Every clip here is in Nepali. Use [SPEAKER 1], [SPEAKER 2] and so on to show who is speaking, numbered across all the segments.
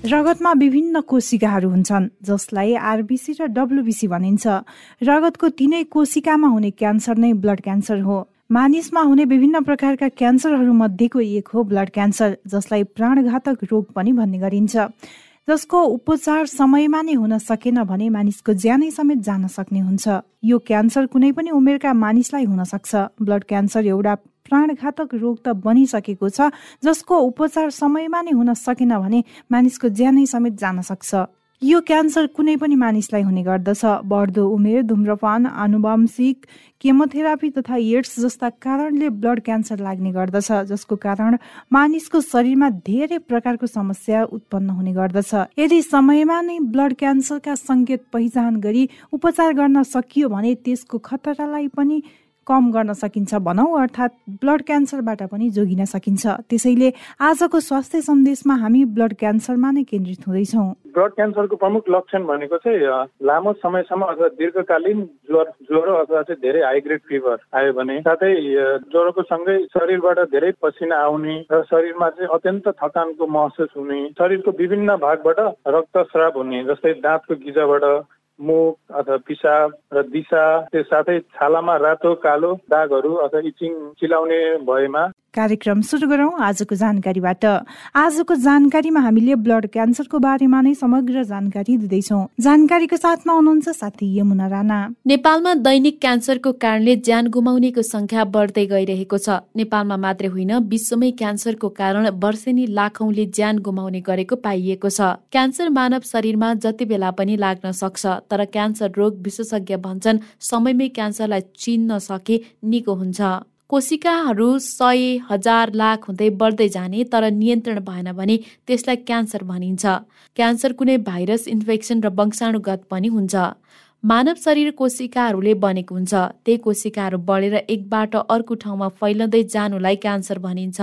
[SPEAKER 1] रगतमा विभिन्न कोशिकाहरू हुन्छन् जसलाई आरबिसी र डब्लुबिसी भनिन्छ। रगतको तिनै कोशिकामा हुने क्यान्सर नै ब्लड क्यान्सर हो। मानिसमा हुने विभिन्न प्रकारका क्यान्सरहरू मध्येको एक हो ब्लड क्यान्सर जसलाई प्राणघातक रोग पनि भन्ने गरिन्छ। जसको उपचार समयमा नै हुन सकेन भने मानिसको ज्यानै समेत जान सक्ने हुन्छ। यो क्यान्सर कुनै पनि उमेरका मानिसलाई हुन सक्छ। ब्लड क्यान्सर एउटा प्राणघातक रोग त बनिसकेको छ जसको उपचार समयमा नै हुन सकेन भने मानिसको ज्यानै समेत जान सक्छ। यो क्यान्सर कुनै पनि मानिसलाई हुने गर्दछ। बढ्दो उमेर धुम्रपान आनुवंशिक केमोथेरापी तथा एड्स जस्ता कारणले ब्लड क्यान्सर लाग्ने गर्दछ जसको कारण मानिसको शरीरमा धेरै प्रकारको समस्या उत्पन्न हुने गर्दछ। यदि समयमा नै ब्लड क्यान्सरका सङ्केत पहिचान गरी उपचार गर्न सकियो भने त्यसको खतरालाई पनि कम गर्न सकिन्छ भनौँ अर्थात् ब्लड क्यान्सरबाट पनि जोगिन सकिन्छ। त्यसैले आजको स्वास्थ्य सन्देशमा हामी ब्लड क्यान्सरमा नै केन्द्रित हुँदैछौँ।
[SPEAKER 2] ब्लड क्यान्सरको प्रमुख लक्षण भनेको चाहिँ लामो समयसम्म अथवा दीर्घकालीन ज्वर ज्वरो अथवा चाहिँ धेरै हाई ग्रेड फिभर आयो भने साथै ज्वरोको सँगै शरीरबाट धेरै पसिना आउने र शरीरमा चाहिँ अत्यन्त थकानको महसुस हुने शरीरको विभिन्न भागबाट रक्तस्राव हुने जस्तै दाँतको गिजाबाट मुख अथवा पिसाब र दिशा साथै छालामा रातो कालो दागहरू अथवा इचिङ चिलाउने भएमा
[SPEAKER 1] कार्यक्रम सुरु गरौँ। आजको जानकारीबाट। आजको जानकारीमा हामीले ब्लड क्यान्सरको बारेमा नै समग्र जानकारी दिँदैछौँ। जानकारीको साथमा हुनुहुन्छ साथी यमुना राणा।
[SPEAKER 3] नेपालमा दैनिक क्यान्सरको कारणले ज्यान गुमाउनेको संख्या बढ्दै गइरहेको छ। नेपालमा मात्रै होइन विश्वमै क्यान्सरको कारण वर्षेनी लाखौंले ज्यान गुमाउने गरेको पाइएको छ। क्यान्सर मानव शरीरमा जति बेला पनि लाग्न सक्छ तर क्यान्सर रोग विशेषज्ञ भन्छन् समयमै क्यान्सरलाई चिन्न सके निको हुन्छ। कोशिकाहरू सय हजार लाख हुँदै बढ्दै जाने तर नियन्त्रण भएन भने त्यसलाई क्यान्सर भनिन्छ। क्यान्सर कुनै भाइरस इन्फेक्सन र वंशाणुगत पनि हुन्छ। मानव शरीर कोशिकाहरूले बनेको हुन्छ। त्यही कोशिकाहरू बढेर एकबाट अर्को ठाउँमा फैलँदै जानुलाई क्यान्सर भनिन्छ।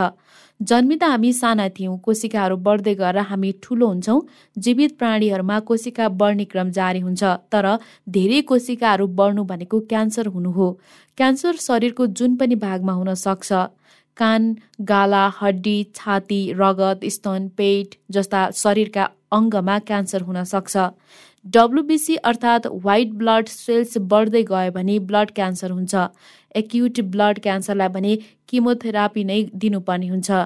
[SPEAKER 3] जन्मिँदा हामी साना थियौँ कोशिकाहरू बढ्दै गएर हामी ठुलो हुन्छौँ। जीवित प्राणीहरूमा कोशिका बढ्ने क्रम जारी हुन्छ तर धेरै कोशिकाहरू बढ्नु भनेको क्यान्सर हुनु हो। क्यान्सर शरीरको जुन पनि भागमा हुन सक्छ। कान गाला हड्डी छाती रगत स्तन पेट जस्ता शरीरका अङ्गमा क्यान्सर हुन सक्छ। डब्लुबिसी अर्थात् व्हाइट ब्लड सेल्स बढ्दै गयो भने ब्लड क्यान्सर हुन्छ। एक्युट ब्लड क्यान्सरलाई भने किमोथेरापी नै दिनुपर्ने हुन्छ।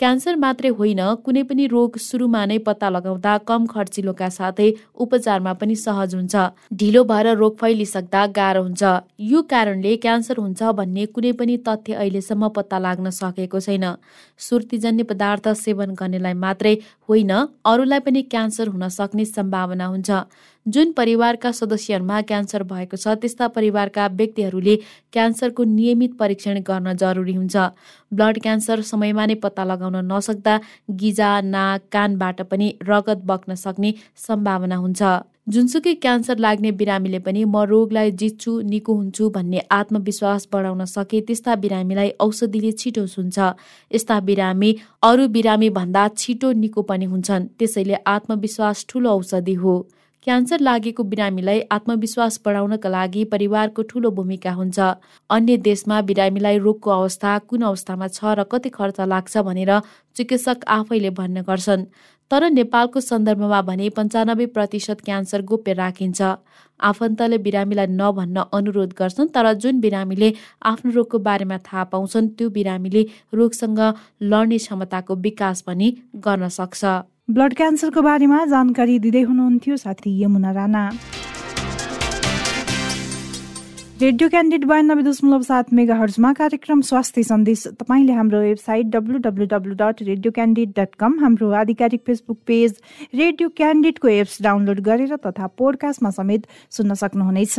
[SPEAKER 3] क्यान्सर मात्रै होइन कुनै पनि रोग सुरुमा नै पत्ता लगाउँदा कम खर्चिलोका साथै उपचारमा पनि सहज हुन्छ। ढिलो भएर रोग फैलिसक्दा गाह्रो हुन्छ। यो कारणले क्यान्सर हुन्छ भन्ने कुनै पनि तथ्य अहिलेसम्म पत्ता लाग्न सकेको छैन। सुर्तीजन्य पदार्थ सेवन गर्नेलाई मात्रै होइन अरूलाई पनि क्यान्सर हुन सक्ने सम्भावना हुन्छ। जुन परिवारका सदस्यहरूमा क्यान्सर भएको छ त्यस्ता परिवारका व्यक्तिहरूले क्यान्सरको नियमित परीक्षण गर्न जरुरी हुन्छ। ब्लड क्यान्सर समयमा नै पत्ता लगाउन नसक्दा गिजा नाक कानबाट पनि रगत बग्न सक्ने सम्भावना हुन्छ। जुनसुकै क्यान्सर लाग्ने बिरामीले पनि म रोगलाई जित्छु निको हुन्छु भन्ने आत्मविश्वास बढाउन सके त्यस्ता बिरामीलाई औषधिले छिटो सुन्छ। यस्ता बिरामी अरू बिरामी भन्दा छिटो निको पनि हुन्छन् त्यसैले आत्मविश्वास ठुलो औषधि हो। क्यान्सर लागेको बिरामीलाई आत्मविश्वास बढाउनका लागि परिवारको ठूलो भूमिका हुन्छ। अन्य देशमा बिरामीलाई रोगको अवस्था कुन अवस्थामा छ र कति खर्च लाग्छ भनेर चिकित्सक आफैले भन्ने गर्छन्। तर नेपालको सन्दर्भमा भने पन्चानब्बे प्रतिशत क्यान्सर गोप्य राखिन्छ। आफन्तले बिरामीलाई नभन्न अनुरोध गर्छन् तर जुन बिरामीले आफ्नो रोगको बारेमा थाहा पाउँछन् त्यो बिरामीले रोगसँग लड्ने क्षमताको विकास पनि गर्न सक्छ।
[SPEAKER 1] ब्लड क्यान्सरको बारेमा जानकारी दिँदै हुनुहुन्थ्यो साथी यमुना राणा। रेडियो क्यान्डिडेट बयानब्बे दशमलव सात मेगा हर्जमा कार्यक्रम स्वास्थ्य सन्देश। तपाईँले हाम्रो website W W W dot radio candidate dot com हाम्रो आधिकारिक फेसबुक पेज रेडियो क्यान्डिडेटको एप्स डाउनलोड गरेर तथा पोडकास्टमा समेत सुन्न सक्नुहुनेछ।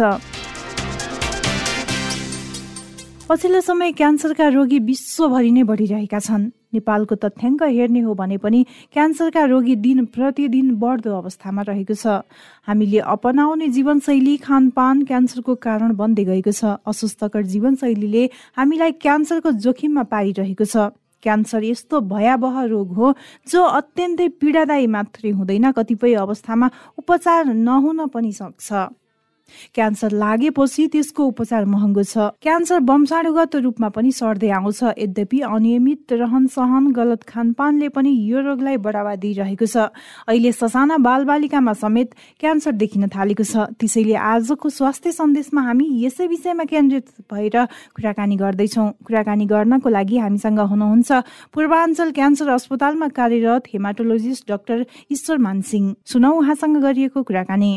[SPEAKER 1] पछिल्लो समय क्यान्सरका रोगी विश्वभरि नै बढिरहेका छन्। नेपालको तथ्याङ्क हेर्ने हो भने पनि क्यान्सरका रोगी दिन प्रतिदिन बढ्दो अवस्थामा रहेको छ। हामीले अपनाउने जीवनशैली खानपान क्यान्सरको कारण बन्दै गएको छ। अस्वस्थकर जीवनशैलीले हामीलाई क्यान्सरको जोखिममा पारिरहेको छ। क्यान्सर यस्तो भयावह रोग हो जो अत्यन्तै पीडादायी मात्रै हुँदैन कतिपय अवस्थामा उपचार नहुन पनि सक्छ। क्यान्सर लागेपछि त्यसको उपचार महँगो छ। क्यान्सर वंशाणुगत रूपमा पनि सर्दै आउँछ। यद्यपि अनियमित रहन सहन गलत खानपानले पनि यो रोगलाई बढावा दिइरहेको छ। अहिले ससाना बालबालिकामा समेत क्यान्सर देखिन थालेको छ। त्यसैले आजको स्वास्थ्य सन्देशमा हामी यसै विषयमा केन्द्रित भएर कुराकानी गर्दैछौँ। कुराकानी गर्नको लागि हामीसँग हुनुहुन्छ पूर्वाञ्चल क्यान्सर अस्पतालमा कार्यरत हेमाटोलोजिस्ट डाक्टर ईश्वर मानसिंह सुनौ उहाँसँग गरिएको कुराकानी।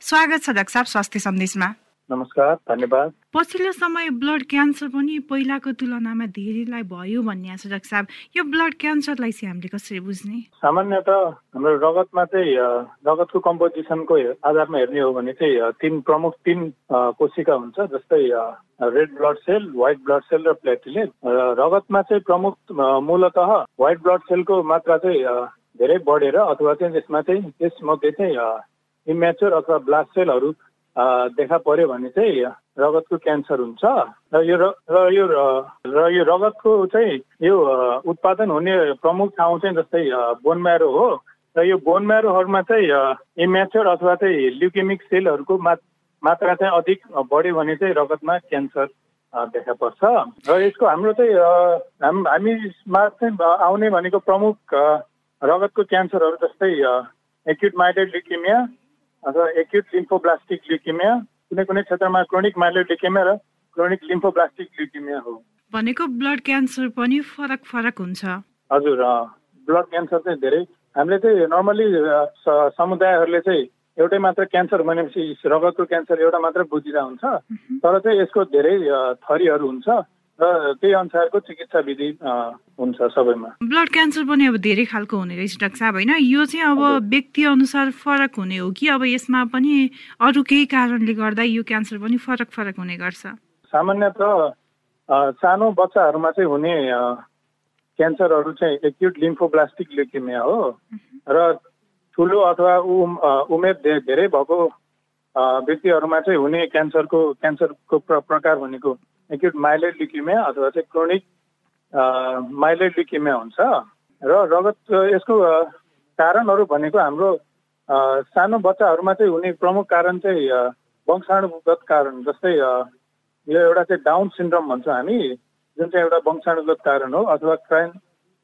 [SPEAKER 1] स्वागत छ डाक्टर साहब स्वास्थ्य सन्देशमा।
[SPEAKER 2] नमस्कार धन्यवाद।
[SPEAKER 1] पछिल्लो समय ब्लड क्यान्सर पनि पहिलाको तुलनामा धेरैलाई भयो भन्ने छ डाक्टर साहब यो ब्लड क्यान्सरलाई चाहिँ हामीले कसरी बुझ्ने?
[SPEAKER 2] सामान्यत हाम्रो रगतमा चाहिँ रगतको कम्पोजिसनको आधारमा हेर्ने हो भने चाहिँ तिन प्रमुख तिन कोशिका हुन्छ जस्तै red blood cell white blood cell र प्लेटिलेट रगतमा चाहिँ प्रमुख मूलत व्हाइट ब्लड सेलको मात्रा चाहिँ धेरै बढेर अथवा चाहिँ यसमा चाहिँ त्यसमध्ये चाहिँ इम्याच्योर अथवा ब्लास्ट सेलहरू देखा पर्यो भने चाहिँ रगतको क्यान्सर हुन्छ। र यो र यो र यो रगतको चाहिँ यो उत्पादन हुने प्रमुख ठाउँ चाहिँ जस्तै बोन म्यारो हो। र यो बोन म्यारोहरूमा चाहिँ इम्याच्योर अथवा चाहिँ ल्युकेमिक सेलहरूको मात्रा चाहिँ अधिक बढ्यो भने चाहिँ रगतमा क्यान्सर देखा पर्छ। र यसको हाम्रो चाहिँ हाम हामीमा चाहिँ आउने भनेको प्रमुख रगतको क्यान्सरहरू जस्तै एक्युट माइटेड लिकेमिया अथवा एक्युट लिम्फोब्लास्टिक ल्युकेमिया कुनै कुनै क्षेत्रमा क्रोनिक माइलोइड ल्युकेमिया र क्रोनिक लिम्फोब्लास्टिक ल्युकेमिया हो।
[SPEAKER 1] भनेको ब्लड क्यान्सर पनि फरक फरक हुन्छ।
[SPEAKER 2] हजुर ब्लड क्यान्सर चाहिँ धेरै। हामीले चाहिँ नर्मली समुदायहरूले चाहिँ एउटै मात्र क्यान्सर भनेपछि रगतको क्यान्सर एउटा मात्र बुझिरहेको हुन्छ तर चाहिँ यसको धेरै थरीहरू हुन्छ। र त्यही अनुसारको चिकित्सा विधि हुन्छ सबैमा।
[SPEAKER 1] ब्लड क्यान्सर पनि अब धेरै खालको हुने रहेछ डाक्टर साहब होइन? यो चाहिँ अब व्यक्ति अनुसार फरक हुने हो कि अब यसमा पनि अरू केही कारणले गर्दा यो क्यान्सर पनि फरक फरक हुने गर्छ?
[SPEAKER 2] सामान्यत सानो बच्चाहरूमा चाहिँ हुने क्यान्सरहरू चाहिँ एक्युट लिम्फोब्लास्टिक ल्युकेमिया हो। र ठुलो अथवा उमेर धेरै भएको व्यक्तिहरूमा चाहिँ हुने क्यान्सरको क्यान्सरको प्रकार भनेको एक्युट माइलेड लिक्युमिया अथवा चाहिँ क्रोनिक माइलेड लिक्युमिया हुन्छ। र रगत यसको कारणहरू भनेको हाम्रो सानो बच्चाहरूमा चाहिँ हुने प्रमुख कारण चाहिँ वंशाणुगत कारण जस्तै यो एउटा चाहिँ डाउन सिन्ड्रोम भन्छौँ हामी जुन चाहिँ एउटा वंशाणुगत कारण हो अथवा क्राइन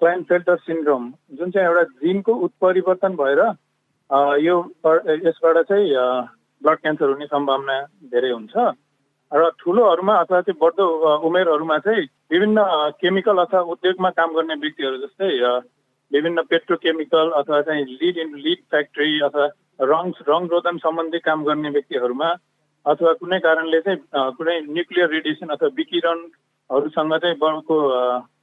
[SPEAKER 2] क्लाइन फेल्टर सिन्ड्रोम जुन चाहिँ एउटा जिनको उत्परिवर्तन भएर यो यसबाट चाहिँ ब्लड क्यान्सर हुने सम्भावना धेरै हुन्छ। र ठुलोहरूमा अथवा चाहिँ बढ्दो उमेरहरूमा चाहिँ विभिन्न केमिकल अथवा उद्योगमा काम गर्ने व्यक्तिहरू जस्तै विभिन्न पेट्रोकेमिकल अथवा चाहिँ लिड इन लिड फ्याक्ट्री अथवा रङ रङ रोदन सम्बन्धी काम गर्ने व्यक्तिहरूमा अथवा कुनै कारणले चाहिँ कुनै न्युक्लियर रेडिएसन अथवा विकिरणहरूसँग चाहिँ बढ्को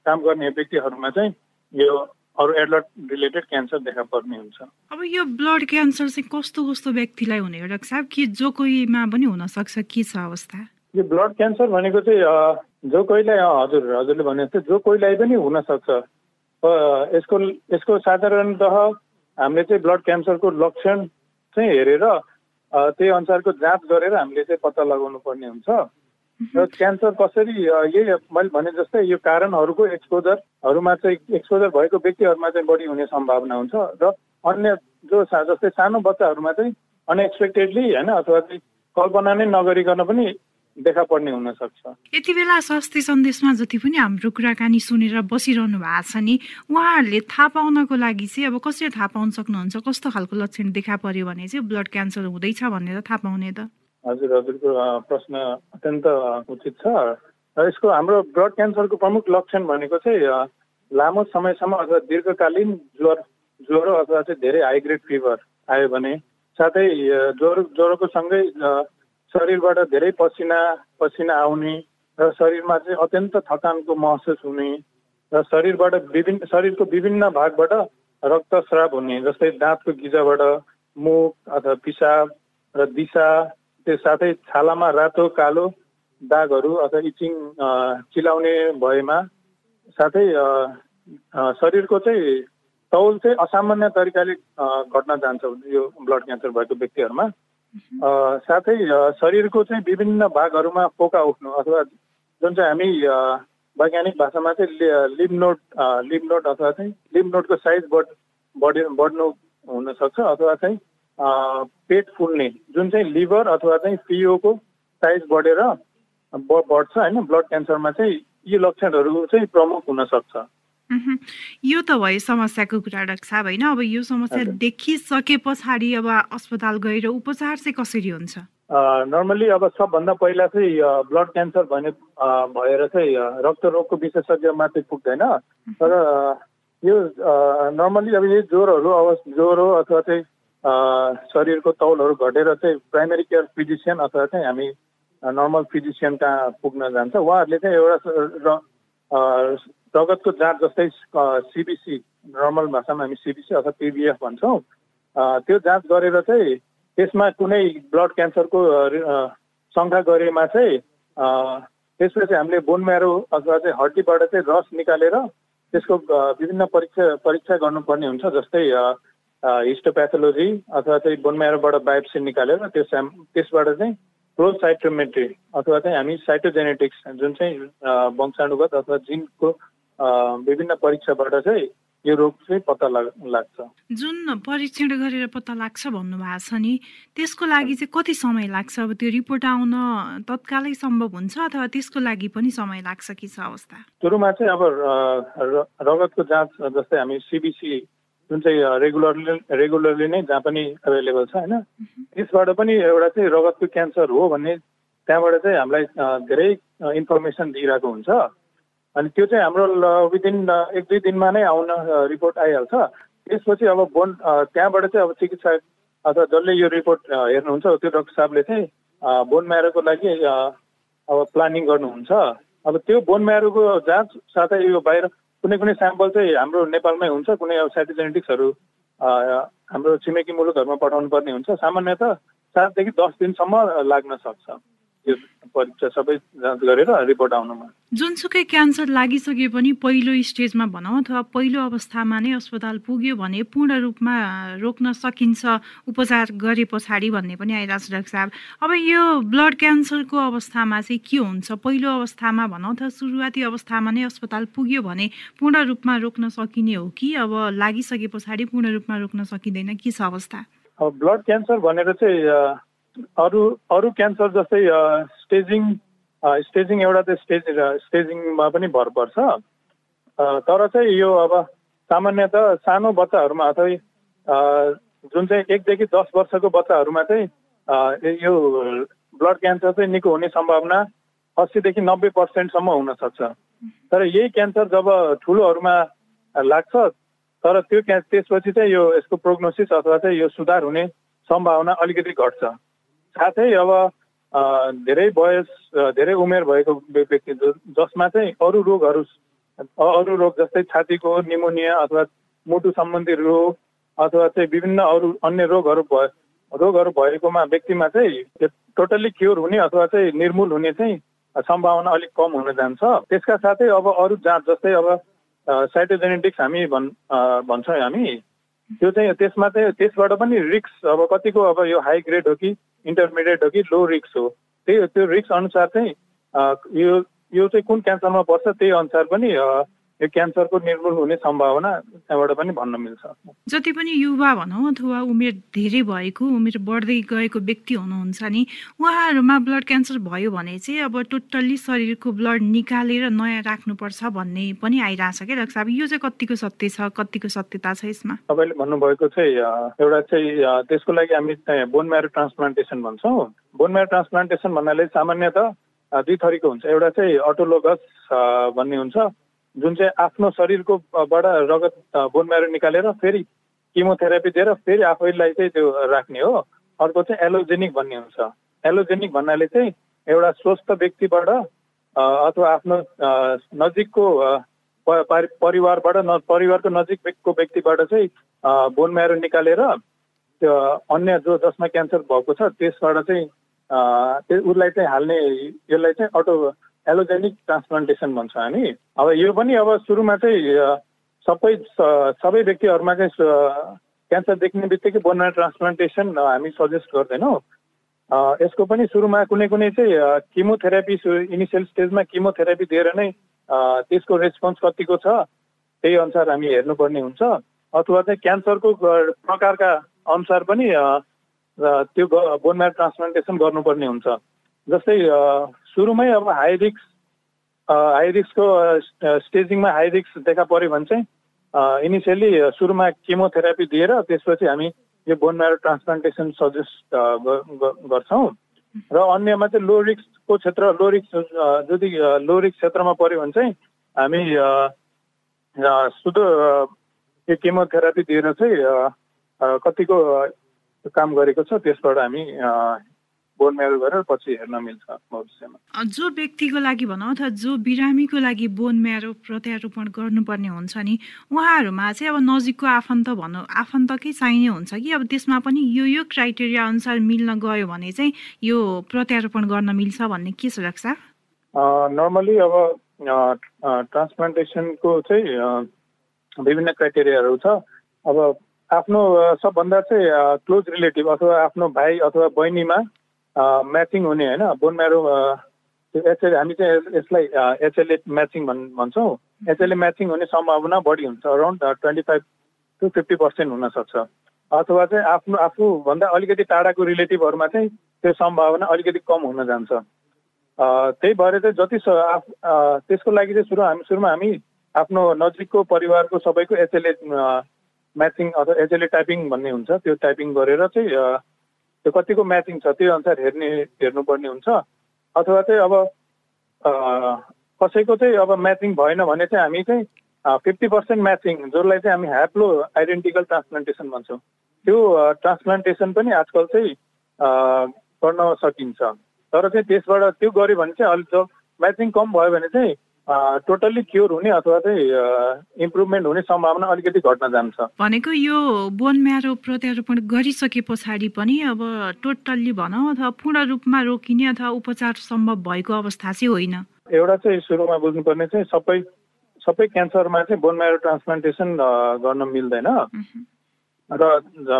[SPEAKER 2] काम गर्ने व्यक्तिहरूमा चाहिँ यो अरू एडलट रिलेटेड क्यान्सर देखा पर्ने हुन्छ।
[SPEAKER 1] अब यो ब्लड क्यान्सर चाहिँ कस्तो कस्तो व्यक्तिलाई हुने डाक्टर साहब? कि जो कोहीमा पनि हुनसक्छ के छ अवस्था?
[SPEAKER 2] यो ब्लड क्यान्सर भनेको चाहिँ जो कोहीलाई हजुर हजुरले भने जस्तो जो कोहीलाई पनि हुनसक्छ। यसको यसको साधारणत हामीले चाहिँ ब्लड क्यान्सरको लक्षण चाहिँ हेरेर त्यही अनुसारको जाँच गरेर हामीले चाहिँ पत्ता लगाउनु पर्ने हुन्छ। र क्यान्सर कसरी यही मैले भने जस्तै यो कारणहरूको एक्सपोजरहरूमा चाहिँ एक्सपोजर भएको व्यक्तिहरूमा चाहिँ बढी हुने सम्भावना हुन्छ। र अन्य जो जस्तै सानो बच्चाहरूमा चाहिँ अनएक्सपेक्टेडली होइन अथवा चाहिँ कल्पना नै नगरिकन पनि देखा पर्ने हुन सक्छ
[SPEAKER 1] यति बेला स्वास्थ्य सन्देशमा जति पनि हाम्रो कुराकानी सुनेर बसिरहनु भएको छ नि उहाँहरूले थाहा पाउनको लागि चाहिँ अब कसरी थाहा पाउन सक्नुहुन्छ कस्तो खालको लक्षण देखा पर्यो भने चाहिँ ब्लड क्यान्सर हुँदैछ भनेर थाहा पाउने त।
[SPEAKER 2] हजुर हजुरको प्रश्न अत्यन्त उचित छ। र यसको हाम्रो ब्लड क्यान्सरको प्रमुख लक्षण भनेको चाहिँ लामो समयसम्म अथवा दीर्घकालीन ज्वर ज्वरो अथवा चाहिँ धेरै हाइग्रेड फिभर आयो भने साथै ज्वरो ज्वरोको सँगै शरीरबाट धेरै पसिना पसिना आउने र शरीरमा चाहिँ अत्यन्त थकानको महसुस हुने र शरीरबाट विभिन्न शरीरको विभिन्न भागबाट रक्तस्राव हुने जस्तै दाँतको गिजाबाट मुख अथवा पिसाब र दिशा त्यो साथै छालामा रातो कालो दागहरू अथवा इचिङ चिलाउने भएमा साथै शरीरको चाहिँ तौल चाहिँ असामान्य तरिकाले घट्न जान्छ यो ब्लड क्यान्सर भएको व्यक्तिहरूमा। साथै शरीरको चाहिँ विभिन्न भागहरूमा पोका उठ्नु अथवा जुन चाहिँ हामी वैज्ञानिक भाषामा चाहिँ लिभ नोट लिभ नोट अथवा चाहिँ लिभ नोटको साइज बढ बढे बढ्नु हुनसक्छ अथवा चाहिँ पेट फुल्ने जुन चाहिँ लिभर अथवा चाहिँ पिओको साइज बढेर बढ्छ होइन? ब्लड क्यान्सरमा चाहिँ यी लक्षणहरू चाहिँ प्रमुख हुनसक्छ।
[SPEAKER 1] यो त भयो समस्याको कुरा साहब होइन अब यो समस्या देखिसके पछाडि अब अस्पताल गएर उपचार चाहिँ कसरी हुन्छ?
[SPEAKER 2] नर्मली अब सबभन्दा पहिला चाहिँ ब्लड क्यान्सर भने भएर चाहिँ रक्त रोगको विशेषज्ञ मात्रै पुग्दैन। तर यो नर्मली अब यो ज्वरोहरू अब ज्वरो अथवा चाहिँ शरीरको तौलहरू घटेर चाहिँ प्राइमेरी केयर फिजिसियन अथवा चाहिँ हामी नर्मल फिजिसियन कहाँ पुग्न जान्छ उहाँहरूले चाहिँ एउटा रगतको जाँच जस्तै सिबिसी नर्मल भाषामा हामी सिबिसी अथवा पिबिएफ भन्छौँ। त्यो जाँच गरेर चाहिँ त्यसमा कुनै ब्लड क्यान्सरको शङ्का गरेमा चाहिँ त्यसपछि हामीले बोन म्यारो अथवा चाहिँ हड्डीबाट चाहिँ रस निकालेर त्यसको विभिन्न परीक्षा परीक्षा गर्नुपर्ने हुन्छ जस्तै हिस्टोप्याथोलोजी अथवा चाहिँ बोन म्यारोबाट बायोप्सी निकालेर त्यो स्याम त्यसबाट चाहिँ फ्लो साइटोमेट्री अथवा चाहिँ हामी साइटोजेनेटिक्स जुन चाहिँ वंशाणुगत अथवा जिनको विभिन्न परीक्षाबाट चाहिँ यो रोग चाहिँ पत्ता लाग्छ।
[SPEAKER 1] जुन परीक्षण गरेर पत्ता लाग्छ भन्नुभएको छ नि त्यसको लागि चाहिँ कति समय लाग्छ? अब त्यो रिपोर्ट आउन तत्कालै सम्भव हुन्छ अथवा त्यसको लागि पनि समय लाग्छ कि छ अवस्था?
[SPEAKER 2] सुरुमा चाहिँ अब रगतको जाँच जस्तै हामी सिबिसी जुन चाहिँ रेगुलरली रेगुलरली नै जहाँ पनि एभाइलेबल छ होइन? त्यसबाट पनि एउटा चाहिँ रगतको क्यान्सर हो भन्ने त्यहाँबाट चाहिँ हामीलाई धेरै इन्फर्मेसन दिइरहेको हुन्छ। अनि त्यो चाहिँ हाम्रो विदिन एक दुई दिनमा नै आउन रिपोर्ट आइहाल्छ। त्यसपछि अब बोन त्यहाँबाट चाहिँ अब चिकित्सा अथवा जसले यो रिपोर्ट हेर्नुहुन्छ त्यो डक्टर साहबले चाहिँ बोन म्यारोको लागि अब प्लानिङ गर्नुहुन्छ। अब त्यो बोन म्यारोको जाँच साथै यो बाहिर कुनै कुनै स्याम्पल चाहिँ हाम्रो नेपालमै हुन्छ कुनै अब साइटोजेनेटिक्सहरू हाम्रो छिमेकी मुलुकहरूमा पठाउनु पर्ने हुन्छ। सामान्यतः सातदेखि दस दिनसम्म लाग्न सक्छ। यो परीक्षा सबै जाँच गरेर रिपोर्ट आउनुमा।
[SPEAKER 1] जुनसुकै क्यान्सर लागिसके पनि पहिलो स्टेजमा भनौँ अथवा पहिलो अवस्थामा नै अस्पताल पुग्यो भने पूर्ण रूपमा रोक्न सकिन्छ उपचार गरे पछाडि भन्ने पनि आइरहेको छ डाक्टर साहब। अब यो ब्लड क्यान्सरको अवस्थामा चाहिँ के हुन्छ? पहिलो अवस्थामा भनौँ अथवा सुरुवाती अवस्थामा नै अस्पताल पुग्यो भने पूर्ण रूपमा रोक्न सकिने हो कि? अब लागिसके पछाडि पूर्ण रूपमा रोक्न सकिँदैन के छ अवस्था?
[SPEAKER 2] ब्लड क्यान्सर भनेर चाहिँ अरू अरू क्यान्सर जस्तै स्टेजिङ स्टेजिङ एउटा चाहिँ स्टेज स्टेजिङमा पनि भर पर्छ। तर चाहिँ यो अब सामान्यत सानो बच्चाहरूमा अथवा जुन चाहिँ एकदेखि दस वर्षको बच्चाहरूमा चाहिँ यो ब्लड क्यान्सर चाहिँ निको हुने सम्भावना अस्सीदेखि नब्बे पर्सेन्टसम्म हुनसक्छ तर यही क्यान्सर जब ठुलोहरूमा लाग्छ तर त्यो क्या त्यसपछि चाहिँ यो यसको प्रोग्नोसिस अथवा चाहिँ यो सुधार हुने सम्भावना अलिकति घट्छ। साथै अब धेरै वयस धेरै उमेर भएको व्यक्ति जसमा चाहिँ अरू रोगहरू अरू रोग जस्तै छातीको निमोनिया अथवा मुटु सम्बन्धी रोग अथवा चाहिँ विभिन्न अरू अन्य रोगहरू भए रोगहरू भएकोमा व्यक्तिमा चाहिँ टोटल्ली क्योर हुने अथवा चाहिँ निर्मूल हुने चाहिँ सम्भावना अलिक कम हुन जान्छ। त्यसका साथै अब अरू जाँच जस्तै अब साइटोजेनेटिक्स हामी भन् भन्छौँ हामी। त्यो चाहिँ त्यसमा चाहिँ त्यसबाट पनि रिक्स अब कतिको अब यो हाई ग्रेड हो कि इन्टरमिडिएट हो कि लो रिक्स हो? त्यही त्यो रिक्स अनुसार चाहिँ यो यो चाहिँ कुन क्यान्सरमा पर्छ त्यही अनुसार पनि यो क्यान्सरको निर्मूल हुने सम्भावना त्यहाँबाट पनि भन्न मिल्छ।
[SPEAKER 1] जति पनि युवा भनौँ अथवा उमेर धेरै भएको उमेर बढ्दै गएको व्यक्ति हुनुहुन्छ नि उहाँहरूमा ब्लड क्यान्सर भयो भने चाहिँ अब टोटल्ली शरीरको ब्लड निकालेर नयाँ राख्नुपर्छ भन्ने पनि आइरहेछ क्या डाक्टर साहब। यो चाहिँ कतिको सत्य छ कतिको सत्यता छ यसमा?
[SPEAKER 2] तपाईँले भन्नुभएको चाहिँ एउटा चाहिँ त्यसको लागि हामी बोन म्यारो ट्रान्सप्लान्टेसन भन्छौँ। बोन म्यारो ट्रान्सप्लान्टेसन भन्नाले सामान्यतः दुई थरीको हुन्छ। एउटा चाहिँ अटोलोगस भन्ने हुन्छ। जुन चाहिँ आफ्नो शरीरको बाट रगत बोन म्यारो निकालेर फेरि किमोथेरापी दिएर फेरि आफैलाई चाहिँ त्यो राख्ने हो। अर्को चाहिँ एलोजेनिक भन्ने हुन्छ। एलोजेनिक भन्नाले चाहिँ एउटा स्वस्थ व्यक्तिबाट अथवा आफ्नो नजिकको परिवारबाट न परिवारको नजिकको व्यक्तिबाट चाहिँ बोन म्यारो निकालेर त्यो अन्य जो जसमा क्यान्सर भएको छ त्यसबाट चाहिँ उसलाई चाहिँ हाल्ने यसलाई चाहिँ अटो एलोजेनिक ट्रान्सप्लान्टेसन भन्छ हामी। अब यो पनि अब सुरुमा चाहिँ सबै सबै व्यक्तिहरूमा चाहिँ क्यान्सर देख्ने बित्तिकै बोनमा ट्रान्सप्लान्टेसन हामी सजेस्ट गर्दैनौँ। यसको पनि सुरुमा कुनै कुनै चाहिँ किमोथेरापी इनिसियल स्टेजमा किमोथेरापी दिएर नै त्यसको रेस्पोन्स कतिको छ त्यही अनुसार हामी हेर्नुपर्ने हुन्छ। अथवा चाहिँ क्यान्सरको प्रकारका अनुसार पनि त्यो बोनम्यारो ट्रान्सप्लान्टेसन गर्नुपर्ने हुन्छ। जस्तै सुरुमै अब हाई रिक्स हाई रिक्सको स्टेजिङमा हाई रिक्स देखा पऱ्यो भने चाहिँ इनिसियली सुरुमा किमोथेरापी दिएर त्यसपछि हामी यो बोनम्यारो ट्रान्सप्लान्टेसन सजेस्ट गर्छौँ। र अन्यमा चाहिँ लो रिक्सको क्षेत्र लो रिक्स यदि लो रिक्स क्षेत्रमा पऱ्यो भने चाहिँ हामी सुधो यो केमोथेरापी दिएर चाहिँ कतिको काम गरेको छ त्यसबाट हामी बोन म्यारो गरेर पछि हेर्न मिल्छ भविष्यमा।
[SPEAKER 1] जो व्यक्तिको लागि भनौँ अथवा जो बिरामीको लागि बोन म्यारो प्रत्यारोपण गर्नुपर्ने हुन्छ नि उहाँहरूमा चाहिँ अब नजिकको आफन्त भनौँ आफन्तकै चाहिने हुन्छ कि? अब त्यसमा पनि यो यो क्राइटेरिया अनुसार मिल्न गयो भने चाहिँ यो प्रत्यारोपण गर्न मिल्छ भन्ने के छ रक्षा?
[SPEAKER 2] नर्मली अब ट्रान्सप्लान्टेसनको चाहिँ विभिन्न क्राइटेरियाहरू छ। अब आफ्नो सबभन्दा चाहिँ क्लोज रिलेटिभ अथवा आफ्नो भाइ अथवा बहिनीमा म्याचिङ हुने होइन। बोन म्यारो एचएल हामी चाहिँ यसलाई एचएलए म्याचिङ भन् भन्छौँ। एचएलए म्याचिङ हुने सम्भावना बढी हुन्छ। Around twenty five to fifty percent हुनसक्छ। अथवा चाहिँ आफ्नो आफूभन्दा अलिकति टाढाको रिलेटिभहरूमा चाहिँ त्यो सम्भावना अलिकति कम हुन जान्छ। त्यही भएर चाहिँ जति त्यसको लागि चाहिँ सुरु हामी सुरुमा हामी आफ्नो नजिकको परिवारको सबैको एचएलए म्याचिङ अथवा एचएलए टाइपिङ भन्ने हुन्छ। त्यो टाइपिङ गरेर चाहिँ त्यो कतिको म्याचिङ छ त्यो अनुसार हेर्ने हेर्नुपर्ने हुन्छ। अथवा चाहिँ अब कसैको चाहिँ अब म्याचिङ भएन भने चाहिँ हामी चाहिँ फिफ्टी पर्सेन्ट म्याचिङ जसलाई चाहिँ हामी ह्याप्लो आइडेन्टिकल ट्रान्सप्लान्टेसन भन्छौँ। त्यो ट्रान्सप्लान्टेसन पनि आजकल चाहिँ गर्न सकिन्छ। तर चाहिँ त्यसबाट त्यो गऱ्यो भने चाहिँ अलिक म्याचिङ कम भयो भने चाहिँ टोटल्ली क्योर हुने अथवा चाहिँ इम्प्रुभमेन्ट हुने सम्भावना अलिकति घट्न जान्छ।
[SPEAKER 1] भनेको यो बोन म्यारो प्रत्यारोपण गरिसके पछाडि पनि अब टोटल्ली भनौँ अथवा पूर्ण रूपमा रोकिने अथवा उपचार सम्भव भएको अवस्था चाहिँ होइन।
[SPEAKER 2] एउटा चाहिँ सुरुमा बुझ्नुपर्ने चाहिँ सबै सबै क्यान्सरमा चाहिँ बोन म्यारो ट्रान्सप्लान्टेसन गर्न मिल्दैन। र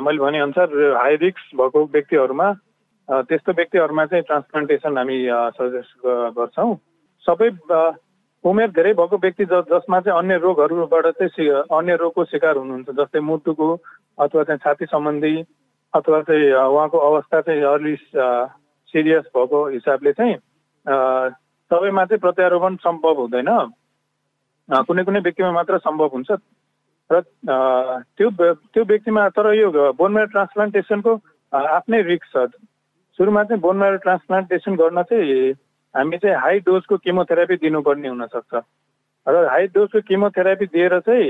[SPEAKER 2] मैले भनेअनुसार हाई रिक्स भएको व्यक्तिहरूमा त्यस्तो व्यक्तिहरूमा चाहिँ ट्रान्सप्लान्टेसन हामी सजेस्ट गर्छौँ। सबै उमेर धेरै भएको व्यक्ति ज जसमा चाहिँ अन्य रोगहरूबाट चाहिँ अन्य रोगको शिकार हुनुहुन्छ जस्तै मुटुको अथवा चाहिँ छाती सम्बन्धी अथवा चाहिँ उहाँको अवस्था चाहिँ अलि सिरियस भएको हिसाबले चाहिँ सबैमा चाहिँ प्रत्यारोपण सम्भव हुँदैन। कुनै कुनै व्यक्तिमा मात्र सम्भव हुन्छ। र त्यो त्यो व्यक्तिमा तर यो बोनमेरो ट्रान्सप्लान्टेसनको आफ्नै रिक्स छ। सुरुमा चाहिँ बोनमेरो ट्रान्सप्लान्टेसन गर्न चाहिँ हामी चाहिँ हाई डोजको किमोथेरापी दिनुपर्ने हुनसक्छ। र हाई डोजको किमोथेरापी दिएर चाहिँ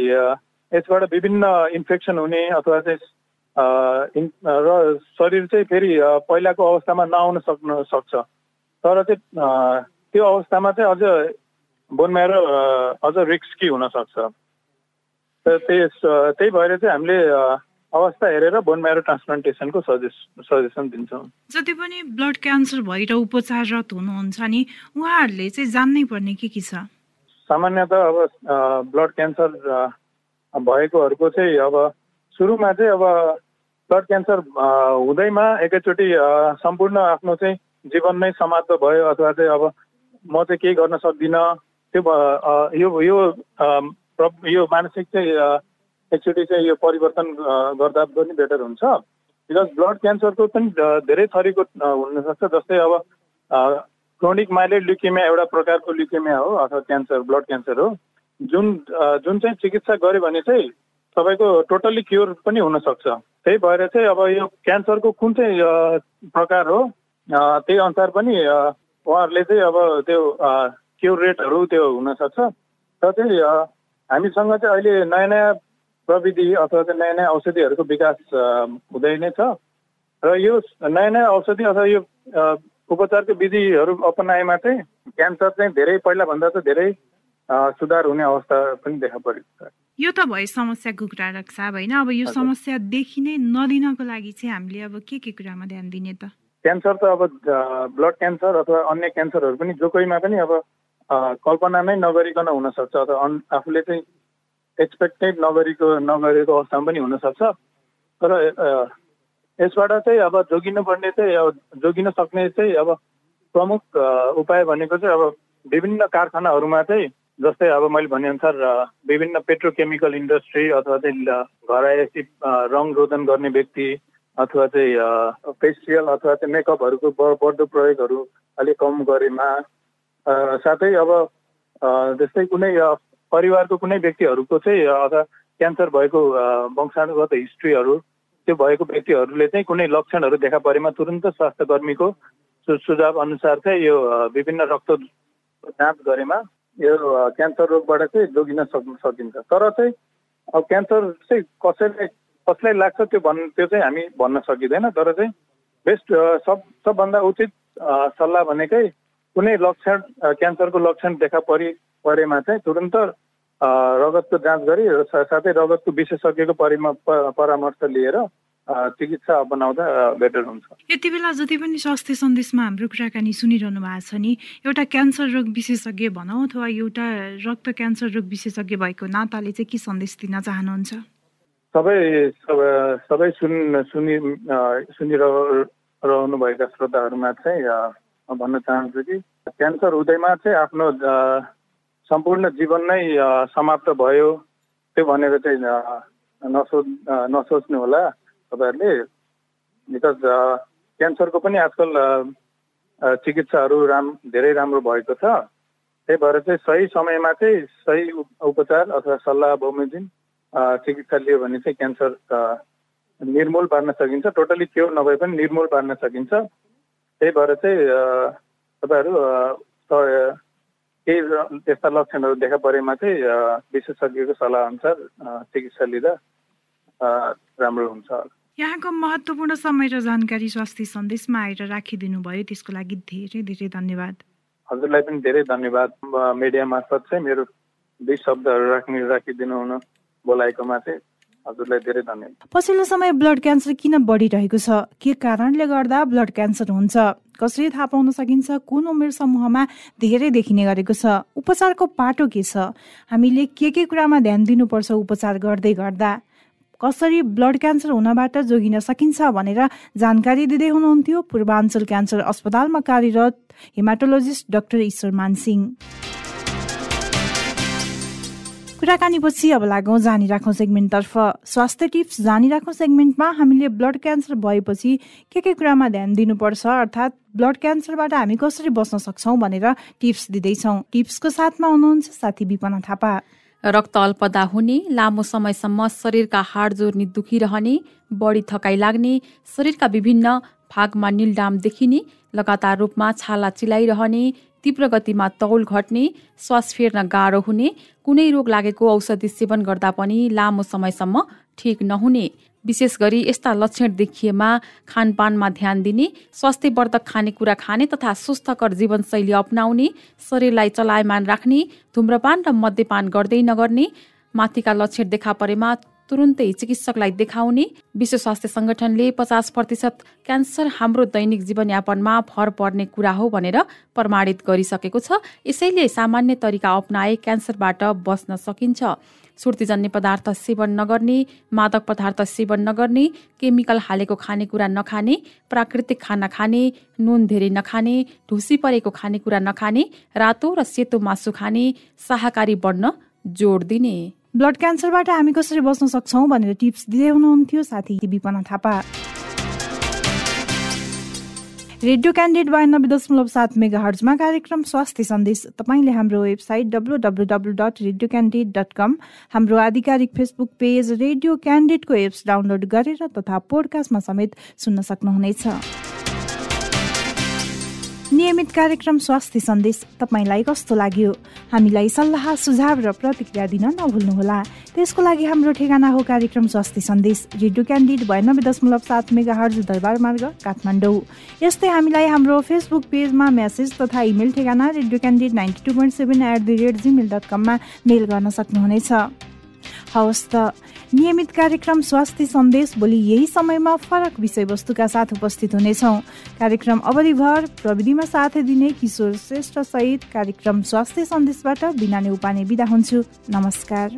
[SPEAKER 2] यसबाट विभिन्न इन्फेक्सन हुने अथवा चाहिँ र शरीर चाहिँ फेरि पहिलाको अवस्थामा नआउन सक्न सक्छ। तर चाहिँ त्यो अवस्थामा चाहिँ अझ बोनम्यारो अझ रिक्सकी हुनसक्छ। त्यस त्यही भएर चाहिँ हामीले अवस्था हेरेर बोन म्यारो ट्रान्सप्लान्टेसनको सजेस्ट सजेसन दिन्छौँ।
[SPEAKER 1] जति पनि ब्लड क्यान्सर भएर उपचाररत हुनुहुन्छ नि उहाँहरूले चाहिँ जान्नै पर्ने के के छ?
[SPEAKER 2] सामान्यत अब ब्लड क्यान्सर भएकोहरूको चाहिँ अब सुरुमा चाहिँ अब ब्लड क्यान्सर हुँदैमा एकैचोटि सम्पूर्ण आफ्नो चाहिँ जीवन नै समाप्त भयो अथवा चाहिँ अब म चाहिँ केही गर्न सक्दिनँ। त्यो यो यो मानसिक चाहिँ एकचोटि चाहिँ यो परिवर्तन गर्दा पनि बेटर हुन्छ। बिकज ब्लड क्यान्सरको पनि धेरै थरीको हुनसक्छ। जस्तै अब क्रोनिक माइलेड ल्युकेमिया एउटा प्रकारको ल्युकेमिया हो अथवा क्यान्सर ब्लड क्यान्सर हो। जुन जुन चाहिँ चिकित्सा गऱ्यो भने चाहिँ तपाईँको टोटल्ली क्योर पनि हुनसक्छ। त्यही भएर चाहिँ अब यो क्यान्सरको कुन चाहिँ प्रकार हो त्यही अनुसार पनि उहाँहरूले चाहिँ अब त्यो क्योर रेटहरू त्यो हुनसक्छ। र चाहिँ हामीसँग चाहिँ अहिले नयाँ नयाँ प्रविधि अथवा चाहिँ नयाँ नयाँ औषधिहरूको विकास हुँदै नै छ। र यो नयाँ नयाँ औषधि अथवा यो उपचारको विधिहरू अपनाएमा चाहिँ क्यान्सर चाहिँ धेरै पहिलाभन्दा त धेरै सुधार हुने अवस्था पनि देखा परेको छ।
[SPEAKER 1] यो त भयो समस्याको कुरा रक्षा होइन? अब यो समस्या देखि नै नदिनको लागि चाहिँ हामीले अब के के कुरामा ध्यान दिने त?
[SPEAKER 2] क्यान्सर त अब ब्लड क्यान्सर अथवा अन्य क्यान्सरहरू पनि जो कोहीमा पनि अब कल्पना नै नगरिकन हुनसक्छ अथवा आफूले चाहिँ एक्सपेक्टेड नगरेको नगरेको अवस्थामा पनि हुनसक्छ। तर यसबाट चाहिँ अब जोगिनु पर्ने चाहिँ अब जोगिन सक्ने चाहिँ अब प्रमुख उपाय भनेको चाहिँ अब विभिन्न कारखानाहरूमा चाहिँ जस्तै अब मैले भनेअनुसार विभिन्न पेट्रोकेमिकल इन्डस्ट्री अथवा चाहिँ घर आएपछि रङ रोदन गर्ने व्यक्ति अथवा चाहिँ फेसियल अथवा चाहिँ मेकअपहरूको बढ्दो प्रयोगहरू अलिक कम गरेमा साथै अब जस्तै कुनै परिवारको कुनै व्यक्तिहरूको चाहिँ अथवा क्यान्सर भएको वंशानुगत हिस्ट्रीहरू त्यो भएको व्यक्तिहरूले चाहिँ कुनै लक्षणहरू देखा परेमा तुरन्त स्वास्थ्य कर्मीको सुझाव अनुसार चाहिँ यो विभिन्न रक्त जाँच गरेमा यो क्यान्सर रोगबाट चाहिँ जोगिन सक् सकिन्छ। तर चाहिँ अब क्यान्सर चाहिँ कसैले कसलाई लाग्छ त्यो भन् त्यो चाहिँ हामी भन्न सकिँदैन। तर चाहिँ बेस्ट सब सबभन्दा उचित सल्लाह भनेकै कुनै लक्षण क्यान्सरको लक्षण देखा परि परेमा चाहिँ तुरन्त रगतको जाँच गरी साथै रगतको विशेषज्ञको परिमा परामर्श लिएर चिकित्सा अपनाउँदा बेटर हुन्छ।
[SPEAKER 1] यति बेला जति पनि स्वास्थ्य सन्देशमा हाम्रो कुराकानी सुनिरहनु भएको छ नि एउटा क्यान्सर रोग विशेषज्ञ भनौँ अथवा एउटा रक्त क्यान्सर रोग विशेषज्ञ भएको नाताले चाहिँ के सन्देश दिन चाहनुहुन्छ?
[SPEAKER 2] सबै सबै सुन सुनि सुनिरहनुभएका श्रोताहरूमा चाहिँ भन्न चाहन्छु कि क्यान्सर हुँदैमा चाहिँ आफ्नो सम्पूर्ण जीवन नै समाप्त भयो। त्यो भनेर चाहिँ नसोच नसोच्नु होला तपाईँहरूले। बिकज क्यान्सरको पनि आजकल चिकित्साहरू राम धेरै राम्रो भएको छ। त्यही भएर चाहिँ सही समयमा चाहिँ सही उपचार अथवा सल्लाह बमोजिम चिकित्सा लियो भने चाहिँ क्यान्सर निर्मूल पार्न सकिन्छ। टोटली क्योर नभए पनि निर्मूल पार्न सकिन्छ। त्यही भएर चाहिँ तपाईँहरू केही त्यस्ता लक्षणहरू देखा परेमा चाहिँ विशेषज्ञको सल्लाह अनुसार चिकित्सा लिँदा राम्रो हुन्छ
[SPEAKER 1] यहाँको महत्त्वपूर्ण समय र जानकारी स्वास्थ्य सन्देशमा आएर राखिदिनु भयो त्यसको लागि धेरै धेरै धन्यवाद।
[SPEAKER 2] हजुरलाई पनि धेरै धन्यवाद। मिडिया मार्फत चाहिँ मेरो दुई शब्दहरू राख्ने राखिदिनु हुन बोलाएकोमा चाहिँ हजुरलाई धेरै धन्यवाद।
[SPEAKER 1] पछिल्लो समय ब्लड क्यान्सर किन बढिरहेको छ? के कारणले गर्दा ब्लड क्यान्सर हुन्छ? कसरी थाहा पाउन सकिन्छ? कुन उमेर समूहमा धेरै देखिने गरेको छ? उपचारको पाटो के छ? हामीले के के कुरामा ध्यान दिनुपर्छ उपचार गर्दै गर्दा? कसरी ब्लड क्यान्सर हुनबाट जोगिन सकिन्छ भनेर जानकारी दिँदै हुनुहुन्थ्यो पूर्वाञ्चल क्यान्सर अस्पतालमा कार्यरत हेमाटोलोजिस्ट डाक्टर ईश्वर मानसिंह कुराकानीपछि अब लागौँ जानिराखौँ सेगमेन्टतर्फ। स्वास्थ्य टिप्स जानिराखौँ सेगमेन्टमा हामीले ब्लड क्यान्सर भएपछि के के कुरामा ध्यान दिनुपर्छ अर्थात् ब्लड क्यान्सरबाट हामी कसरी बस्न सक्छौँ भनेर टिप्स दिँदैछौँ। टिप्सको साथमा हुनुहुन्छ साथी विपना थापा।
[SPEAKER 4] रक्त अल्पदा हुने लामो समयसम्म शरीरका हाड जोर्नी दुखिरहने बढी थकाइ लाग्ने शरीरका विभिन्न भागमा निलडाम देखिने लगातार रूपमा छाला चिलाइरहने तीव्र गतिमा तौल घट्ने श्वास फेर्न गाह्रो हुने कुनै रोग लागेको औषधि सेवन गर्दा पनि लामो समयसम्म ठिक नहुने। विशेष गरी यस्ता लक्षण देखिएमा खानपानमा ध्यान दिने स्वास्थ्यवर्धक खानेकुरा खाने तथा स्वस्थकर जीवनशैली अप्नाउने शरीरलाई चलायमान राख्ने धुम्रपान र मद्यपान गर्दै नगर्ने माथिका लक्षण देखा परेमा तुरुन्तै चिकित्सकलाई देखाउने विश्व स्वास्थ्य संगठनले पचास प्रतिशत क्यान्सर हाम्रो दैनिक जीवनयापनमा भर पर्ने कुरा हो भनेर प्रमाणित गरिसकेको छ। यसैले सामान्य तरिका अप्नाए क्यान्सरबाट बस्न सकिन्छ। सुर्तीजन्य पदार्थ सेवन नगर्ने मादक पदार्थ सेवन नगर्ने केमिकल हालेको खानेकुरा नखाने प्राकृतिक खाना खाने नुन धेरै नखाने ढुसी परेको खानेकुरा नखाने रातो र सेतो मासु खाने शाकाहारी बढ्न जोड दिने।
[SPEAKER 1] ब्लड क्यान्सरबाट हामी कसरी बस्न सक्छौँ भनेर टिप्स दिँदै हुनुहुन्थ्यो साथी विपना थापा। रेडियो क्यान्डिडेट बयानब्बे दशमलव सात मेगा हर्जमा कार्यक्रम स्वास्थ्य सन्देश। तपाईँले हाम्रो website W W W dot radio candidate dot com हाम्रो आधिकारिक फेसबुक पेज रेडियो क्यान्डिडेटको एप्स डाउनलोड गरेर तथा पोडकास्टमा समेत सुन्न सक्नुहुनेछ। नियमित कार्यक्रम स्वास्थ्य सन्देश तपाईँलाई कस्तो लाग्यो? हामीलाई सल्लाह सुझाव र प्रतिक्रिया दिन नभुल्नुहोला। त्यसको लागि हाम्रो ठेगाना हो कार्यक्रम स्वास्थ्य सन्देश रेडियो क्यान्डिड बयानब्बे दशमलव सात मेगा हर्ज दरबार मार्ग काठमाडौँ। यस्तै हामीलाई हाम्रो फेसबुक पेजमा मेसेज तथा इमेल ठेगाना radio candidate ninety two point seven at the rate Gmail dot कममा मेल गर्न सक्नुहुनेछ। हवस् त। नियमित कार्यक्रम स्वास्थ्य सन्देश भोलि यही समयमा फरक विषयवस्तुका साथ उपस्थित हुनेछौँ। कार्यक्रम अवधिभर प्रविधिमा साथ दिने किशोर श्रेष्ठ सहित कार्यक्रम स्वास्थ्य सन्देशबाट बिना उपाने बिदा हुन्छु। नमस्कार।